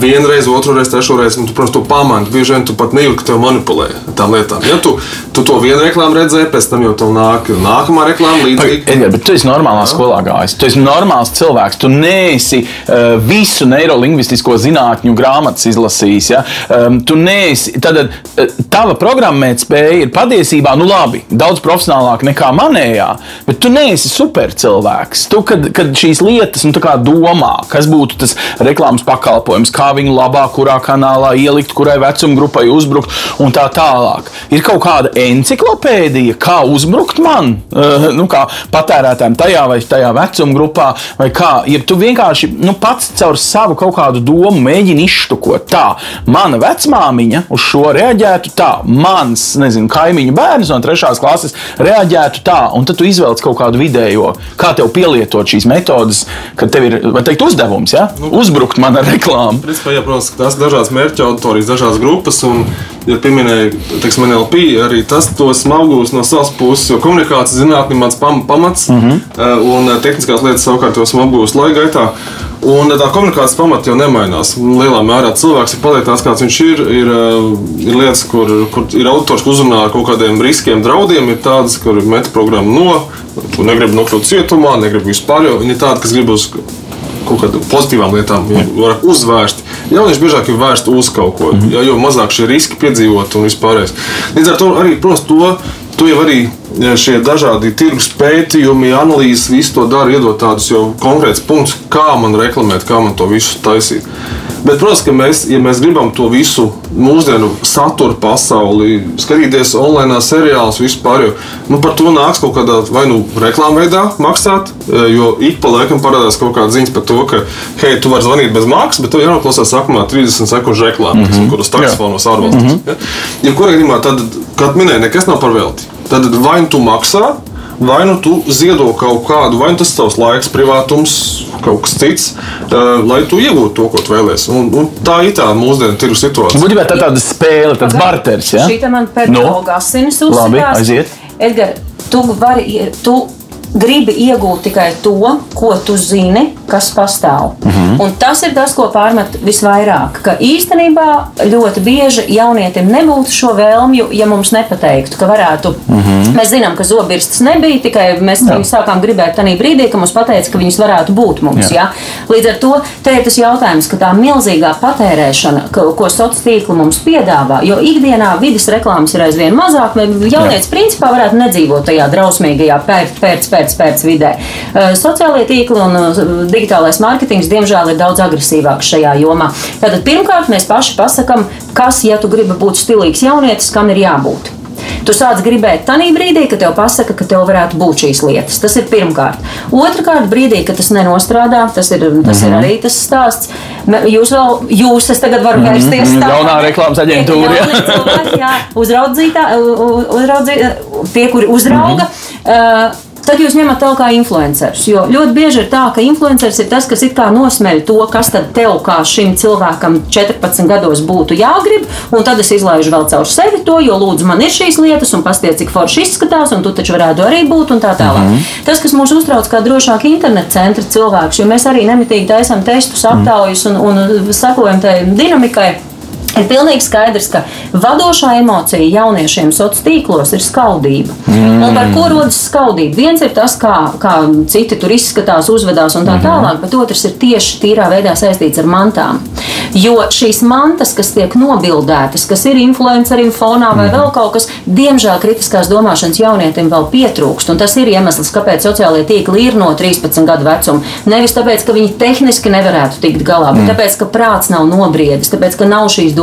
vienreiz, trešo reizi. Un, tu, protams, to pamani. Bieži vien tu pat nejūti, ka tev manipulē tām lietām. Ja tu, tu to vienu reklāmu redzēji, pēc tam jau tev nāk nākamā reklāma līdzīga. Edgars, bet tu esi normālā skolā gājis. Tu esi normāls cilvēks. Tu neesi uh, visu neirolingvistisko zinātņu grāmatas izlasījis. Ja? Um, tu neesi. Tad uh, tava programmētspēja ir patiesībā nu, labi, daudz profesionālāka nekā manējā, bet tu neesi supercilvēks. Tu, kad, kad šīs lietas nu, domā, kas būtu tas reklāmas pakalpojums, kā viņu labāk, kurā kanālā ielikt, kurai vecuma grupai uzbrukt un tā tālāk. Ir kaut kāda enciklopēdija, kā uzbrukt man, uh, nu, kā patērētājiem tajā vai tajā vecuma grupā, vai kā. Ja tu vienkārši nu, pats caur savu kaut kādu domu mēģini izštukot, tā, mana vecmāmiņa uz šo reaģētu tā, mans, nezinu, kaimiņu bērns no trešās klases reaģētu tā, un tad tu izvēlies kaut kādu vidējo, kā tev pielietot šīs metodes, kad tev ir, vai teikt, uzdevums, ja? uzbrukt man ar reklāmu. Principā, jā, protams, ka tās dažādas mērķa auditorijas, dažādas grupas. Un, ja pieminēja, teiksim, NLP, arī tas to smagos no savas puses, jo komunikācijas zinātnē mans pam, pamats, mm -hmm. un tehniskās lietas savukārt to smagos laika gaitā. Un tā komunikācijas pamata jau nemainās. Lielā mērā cilvēks ir paliek tāds, kāds viņš ir. Ir, ir lietas, kur, kur ir autors, kurš uzrunā ar kaut kādiem riskiem, draudiem. Ir tādas, kur ir metaprogramma no, kur negrib nokļūt cietumā, negrib vispār. Ir tādi, kas grib uz kaut kādām pozitīvām lietām, var uzvērst. Jaunieši biežāk ir vērsti uz kaut ko, ja, jo mazāk šie riski piedzīvot un vispārējais. Līdz ar to arī, protams, to. To jau arī šie dažādi tirgus pētījumi, analīzes, visu to dara, iedot tādus jau konkrētus punktus, kā man reklamēt, kā man to visu taisīt. Bet, protams, ka mēs, ja mēs gribam to visu mūsdienu satura pasauli, skatīties online seriālus, vispār, jo nu, par to nāks kaut kādā vai nu reklāmā veidā maksāt, jo ik pa laikam parādās kaut kāda ziņa par to, ka, hei, tu vari zvanīt bez maksas, bet tev jānoklausās sākumā 30 sekundžu reklāmu, mm -hmm. kuras taksfonos ārvalstīs. Mm -hmm. ja? ja kurā gadījumā tad, kad minēja, nekas nav par velti. Tad vai nu tu maksā, vai nu tu ziedo kaut kādu, vai nu tas tavs laiks, privātums, kaut kas cits, uh, lai tu iegūtu to, ko tu vēlēsies. Un, un tā ir tā mūsdienu tirgus situācija. Būtībā tā tāda spēle, tāds barteris. Ja? Šī man pēdējā Nu? asinis Labi, uzsitās. aiziet. Edgar, tu vari, tu gribi iegūt tikai to, ko tu zini, kas pastāv. Mhm. Un tas ir tas, ko pārmet visvairāk. Ka īstenībā ļoti bieži jaunietim nebūtu šo vēlmju, ja mums nepateiktu, ka varētu. Mhm. Mēs zinām, ka zobirstas nebija, tikai mēs viņus sākām gribēt tajā brīdī, kad mums pateica, ka viņas varētu būt mums. Jā. Ja? Līdz ar to te ir tas jautājums, ka tā milzīgā patērēšana, ko, sociālā tīkla mums piedāvā, jo ikdienā vidas reklāmas ir aizvien mazāk, vai jaunietis principā varētu nedzīvot tajā drausmīgajā pēc, pēc, pēc, pēc vidē. Uh, Sociālie tīkli un uh, digitālais mārketings, diemžēl, ir daudz agresīvāks šajā jomā. Tātad pirmkārt mēs paši pasakām, kas, ja tu gribi būt stilīgs jaunietis, kam ir jābūt. Tu sāc gribēt tajā brīdī, kad tev pasaka, ka tev varētu būt šīs lietas. Tas ir pirmkārt. Otrakārt, brīdī, kad tas nenostrādā, tas ir, tas mm -hmm. ir arī tas stāsts. Jūs vēl, jūs, es tagad varu vērsties Mhm, tā. jaunā reklāmas aģentūra, jā. Jaunie cilvēki, jā, uzraudzītā, uzraudzī, tie, kuri uzrauga. Mm -hmm. uh, Tad jūs ņemat tālāk kā influencerus. Jo ļoti bieži ir tā, ka influenceris ir tas, kas it kā nosmeļ to, kas tad tev kā šim cilvēkam 14 gados būtu jāgrib, un tad es izlaižu vēl caur sevi to, jo lūdzu, man ir šīs lietas, un pasties, cik forši izskatās, un tu taču varētu arī būt, un tā tālāk. Mm -hmm. Tas, kas mūs uztrauc kā drošāk interneta centra cilvēks, jo mēs arī nemitīgi taisām testus, aptaujas un, un sakojam tai dinamikai. Ir pilnīgi skaidrs, ka vadošā emocija jauniešiem sociālos tīklos ir skaudība. Mm. Un par ko rodas skaudība? Viens ir tas, kā, kā citi tur izskatās, uzvedās un tā Mhm. tālāk, bet otrs ir tieši tīrā veidā saistīts ar mantām. Jo šīs mantas, kas tiek nobildētas, kas ir influencerim fonā vai Mhm. vēl kaut kas, diemžēl kritiskās domāšanas jaunietim vēl pietrūkst. Un tas ir iemesls, kāpēc sociālajie tīkli ir no 13 gadu vecuma. Nevis tāpēc, ka viņi tehniski nevarētu tikt galā, bet tāpēc, ka prāts nav nobriedis, tāpēc, ka nav šīs domāšanas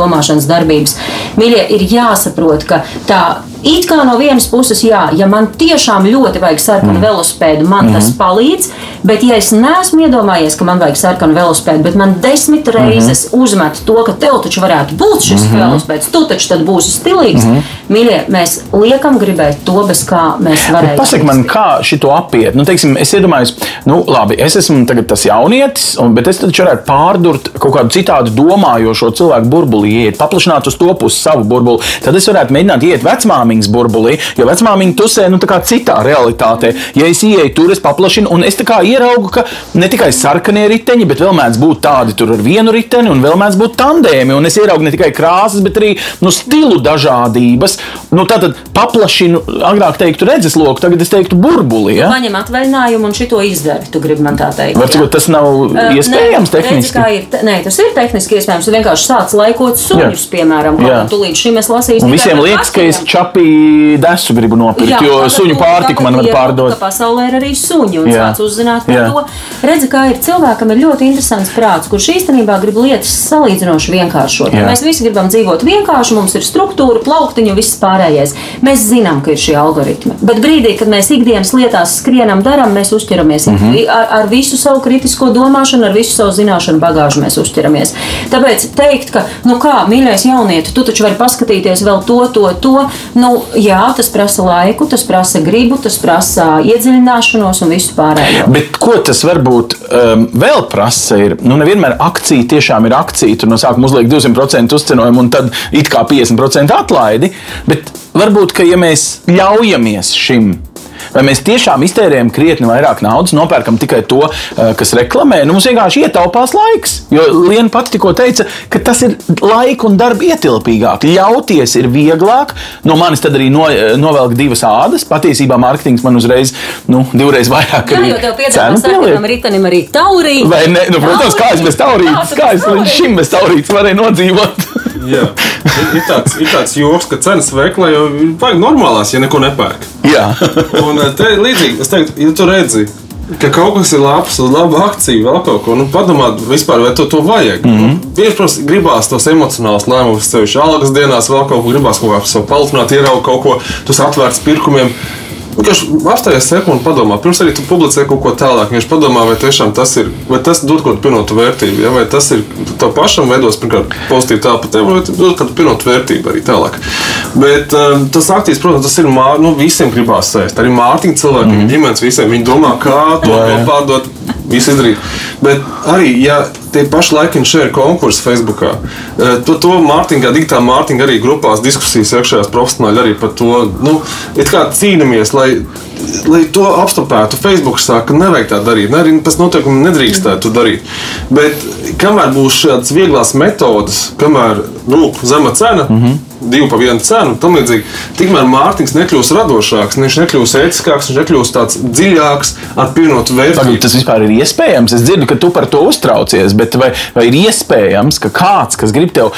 darbības. Mīļie, ir jāsaprot, ka tā it kā no vienas puses, jā, ja man tiešām ļoti vajag sarkanu mm. velospēdu, man mm. tas palīdz. Bet, ja es neesmu iedomājies, ka man vajag sarkanu velospēdu, bet man desmit reizes mm -hmm. uzmet to, ka tev taču varētu būt šis mm -hmm. velospēds, tu taču tad būsi stilīgs. Mm -hmm. Mīļie, mēs liekam gribēt to, bez kā mēs varētu. Pasaki man, kā šito apiet? Nu, teiksim, es iedomājos, nu, labi, es esmu tas jaunietis, un, bet es taču varētu pārdurt kaut kādu citādu domājošo cilvēku burbulī, iet, paplašināt uz to pusi savu burbuli. Tad es varētu mēģināt iet vecmāmiņas burbulī, jo vecmāmiņa tusē nu, citā realitātē. Ja es ieeju tur, es paplašinu, un es ieraugu, ka ne tikai sarkanie riteņi, bet vēl mēdz būt tādi tur ar vienu riteni, un vēl mēdz būt tandēmi. Un es ieraugu ne tikai krāsas, bet arī nu, stilu dažādības. Nu, tātad paplašinu, agrāk teiktu, redzesloku, tagad es teiktu burbuli. Ja? Paņem atvaļinājumu un šito izdari. Tu gribi man tā teikt. Varbūt tas nav uh, iespējams ne, tehniski. Redzi, ir, nē, tas ir tehniski iespējams. Tu vienkārši sāc laikot suņus, jā. piemēram, kā tu līdz šim es lasīju. Un visiem liekas, ka es čapī desu gribu nopirkt, jā, jo suņu pārtiku man var pārdot. Pasaulē ir arī suņi un jā. sāc uzzināt par jā. to. Redzi, kā ir cilvēkam ir ļoti interesants prāts, kurš īstenībā grib lietas salīdzinoši vienkāršot. Mēs visi gribam dzīvot vienkārši, mums ir struktūra, plauktiņu, viss pārējais. Mēs zinām, ka ir šie algoritmi. Bet brīdī, kad mēs ikdienas lietās skrienam, darām, mēs uzķeramies mm -hmm. ar, ar visu savu kritisko domāšanu, ar visu savu zināšanu bagāžu mēs uzķeramies. Tāpēc teikt, ka, nu kā, mīļais jaunieti, tu taču vari paskatīties vēl to, to, to, nu jā, tas prasa laiku, tas prasa gribu, tas prasa iedziļināšanos un visu pārējo. Bet ko tas varbūt um, vēl prasa? Ir, nu, nevienmēr akcija tiešām ir akcija. Tur no sākuma uzliek 200% uzcenojumu un tad it kā 50% atlaidi. Bet varbūt, ka ja mēs ļaujamies šim Vai mēs tiešām iztērējam krietni vairāk naudas, nopērkam tikai to, eh, kas reklamē? Nu, mums vienkārši ietaupās laiks. Jo Liena pati tikko teica, ka tas ir laika un darba ietilpīgāk. Ļauties ir vieglāk. No manis tad arī no, eh, novelk divas ādas. Patiesībā mārketings man uzreiz nu, divreiz vairāk Jā, jo tev piedāvā sarkanam ritenim arī taurīt. Vai ne? Nu, protams, kā es bez taurītes, kā es līdz šim bez taurītes varēju nodzīvot. Jā, ir tāds, ir tāds joks, ka cenas veiklā jau vajag normālās, ja neko nepērk. Jā, un eh, te līdzīgi, es teiktu, ja tu redzi, ka kaut kas ir labs, uz labu akciju, vēl kaut ko, nu, padomā, vispār, vai to, to vajag. Mm -hmm. Bieži, protams, gribās tos emocionālus lēmumus, sevišķi algas dienās, vēl kaut ko gribās kā savu palielināt, ieraugt kaut ko, tas atvērts pirkumiem. Vienkārši apstājies sekundi, padomā, pirms arī tu publicē kaut ko tālāk. Viņš padomā, vai tiešām tas ir, vai tas dod kaut kādu pienotu vērtību, ja? vai tas ir tev pašam veidos, pirmkārt, pozitīvi tā par tevi, vai dod kādu pienotu vērtību arī tālāk. Bet um, tas aktīvs, protams, tas ir mār, nu, visiem gribās sēst. Arī Mārtiņa cilvēkiem, mm. ģimenes visiem. Viņi domā, kā to jā. pārdot, visu izdarīt. Bet arī, ja tie paši laiki šeit ir konkursi Facebook. Eh, to, to Mārtiņā, digitālā Mārtiņā arī grupās diskusijas iekšējās profesionāļi arī par to nu, cīnāmies, lai, lai to apstopētu. Facebook saka, ka nevajag tā darīt, ne, arī pēc noteikumiem nedrīkstētu darīt. Bet kamēr būs šādas vieglas metodas, kamēr nu, zema cena. Mm -hmm divu pa vienu cenu, tam līdzīgi. Tikmēr Mārtiņš nekļūs radošāks, viņš nekļūs ētiskāks, viņš nekļūs tāds dziļāks, ar pievienotu vērtību. Tas vispār ir iespējams. Es dzirdu, ka tu par to uztraucies, bet vai, vai ir iespējams, ka kāds, kas grib tev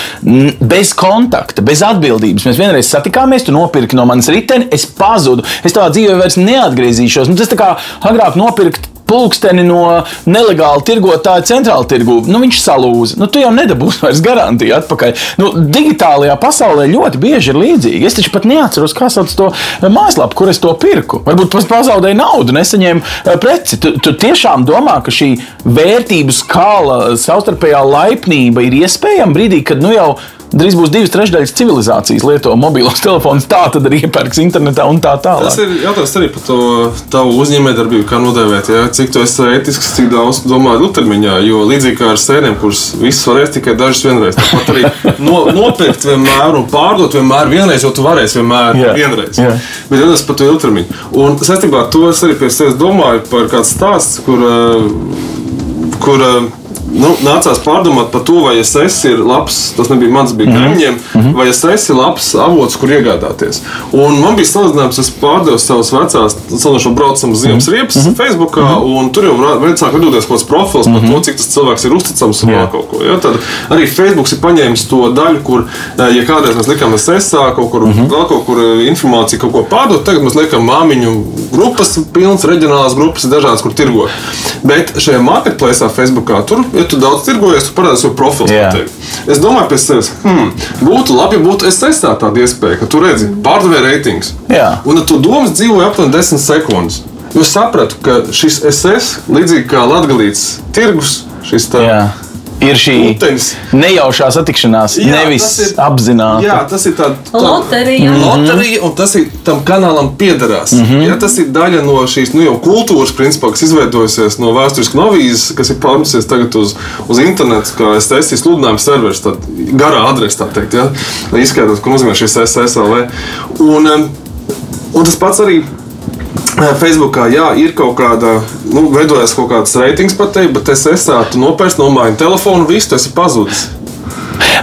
bez kontakta, bez atbildības, mēs vienreiz satikāmies, tu nopirki no manas riteni, es pazudu, es tavā dzīvē vairs neatgriezīšos. Nu, tas tā kā agrāk nopirkt pulksteni no nelegāla tirgotāja centrāla tirgū. Nu, viņš salūza. Nu, tu jau nedabūsi vairs garantiju atpakaļ. Nu, digitālajā pasaulē ļoti bieži ir līdzīgi. Es taču pat neatceros, kā sauc to mājaslapu, kur es to pirku. Varbūt pats pazaudēju naudu, nesaņēmu eh, preci. Tu, tu tiešām domā, ka šī vērtību skala, savstarpējā laipnība ir iespējama brīdī, kad nu jau drīz būs divas trešdaļas civilizācijas lieto mobilos telefonus, tā tad arī iepērks internetā un tā tālāk. Tas ir jautājums arī par to tavu uzņēmējdarbību, kā nodēvēt. Ja? Cik tu esi ētisks, cik daudz domā ilgtermiņā, jo līdzīgi kā ar sēnēm, kuras visas varēs tikai dažas vienreiz. Tāpat arī no, nopirkt vienmēr un pārdot vienmēr vienreiz, jo tu varēsi vienmēr yeah. vienreiz. Yeah. Bet tas par to ilgtermiņu. Un saistībā ar to es arī pie sevis domāju par kādu stāstu, kur, eh, kur eh, nu, nācās pārdomāt par to, vai SS ir labs, tas nebija mans, bija kaimiņiem, mm -hmm. vai SS ir labs avots, kur iegādāties. Un man bija salīdzinājums, es pārdevu savus vecās, salīdzinoši braucam ziemas mm -hmm. riepas mm -hmm. Facebookā, -hmm. un tur jau sāk vedoties kaut kāds profils mm -hmm. par to, mhm. cik tas cilvēks ir uzticams un yeah. kaut ko. Ja? Tad arī Facebook ir paņēmis to daļu, kur, eh, ja kādreiz mēs likām SS, kaut kur, mm -hmm. vēl kaut kur eh, informāciju kaut ko pārdot, tagad mēs liekam māmiņu grupas, pilnas reģionālās grupas, dažādas, kur tirgo. Bet šajā marketplace Facebookā tur ja tu daudz tirgojies, tu parādi savu profilu. Es domāju, pēc sevis, hmm, būtu labi, ja būtu es testētu tādu iespēju, ka tu redzi pārdevēja reitings. Jā. Un tu domas dzīvoja aptuveni 10 sekundes. Jo sapratu, ka šis SS, līdzīgi kā Latvijas tirgus, šis tā, Jā. Ir šī Putenis. nejaušā satikšanās, Jā, nevis ir- apzināta. Jā, tas ir tāds Loterija. Loterija, un tas ir tam kanālam piederās. Mm -hmm. ja, tas ir daļa no šīs nu, kultūras, principā, kas izveidojusies no vēsturiskās novīzes, kas ir pārnesusies tagad uz, uz internetu, kā STS sludinājuma serveris, tāda garā adrese, tā teikt, ja, lai izskaidrotu, ko nozīmē šis SSLV. Un, un tas pats arī. Facebookā jā, ir kaut kāda, nu, veidojas kaut kāds reitings tevi, bet es esmu nopērts, nomainīju telefonu, viss tas ir pazudis.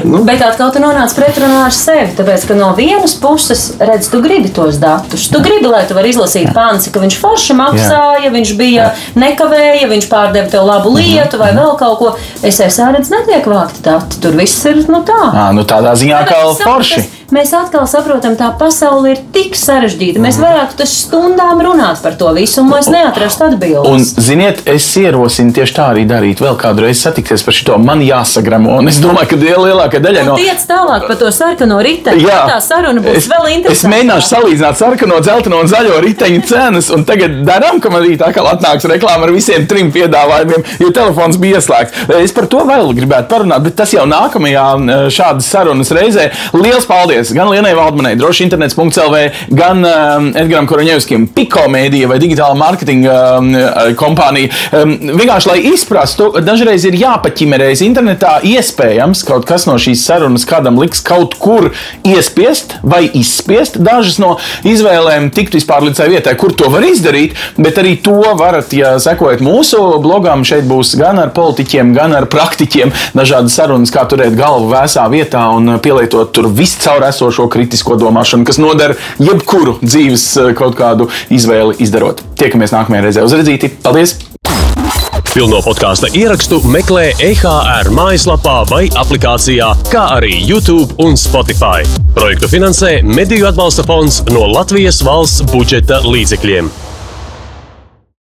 Bet atkal tu nonāc pretrunā ar sevi. Tāpēc, ka no vienas puses, redz, tu gribi tos datus. Tu gribi, lai tu vari izlasīt pānci, ka viņš forši maksāja, viņš bija nekavēja, viņš pārdeva tev labu lietu vai vēl kaut ko. Es redzu, netiek vākti dati. Tur viss ir nu tā. À, nu tādā ziņā kā forši. tas- Mēs atkal saprotam, tā pasaule ir tik sarežģīta. Mēs varētu tas stundām runāt par to visu, un mēs neatrastu Un, atbildes. ziniet, es ierosinu tieši tā arī darīt. Vēl kādu reizi satikties par šo. Man jāsagramo. Un es domāju, ka liel- lielākā daļa no. Tiec tālāk par to sarkano riteni. Jā, tā saruna būs es, vēl es interesantāka. mēģināšu salīdzināt sarkano, dzelteno un zaļo riteņu cenas. Un tagad darām, ka man rīt atkal atnāks reklāma ar visiem trim piedāvājumiem, jo telefons bija ieslēgts. Es par to vēl gribētu parunāt, bet tas jau nākamajā šādas sarunas reizē. Lielas paldies gan Lienai Valdmanai, droši internets.lv, gan um, Edgaram Koroņevskim, Piko mēdija vai digitāla mārketinga um, kompānija. Um, vienkārši, lai izprastu, dažreiz ir jāpaķimerējas internetā. Iespējams, kaut kas no šīs sarunas kādam liks kaut kur iespiest vai izspiest. Dažas no izvēlēm tikt vispār līdz tai vietai, kur to var izdarīt, bet arī to varat, ja sekojat mūsu blogam, šeit būs gan ar politiķiem, gan ar praktiķiem dažādas sarunas, kā turēt galvu vēsā vietā un pielietot tur viscaur esošo kritisko domāšanu, kas noder jebkuru dzīves eh, kaut kādu izvēli izdarot. Tiekamies nākamajā reizē uz redzīti. Paldies! Pilno podkāstu ierakstu meklē EHR mājaslapā vai aplikācijā, kā arī YouTube un Spotify. Projektu finansē Mediju atbalsta fonds no Latvijas valsts budžeta līdzekļiem.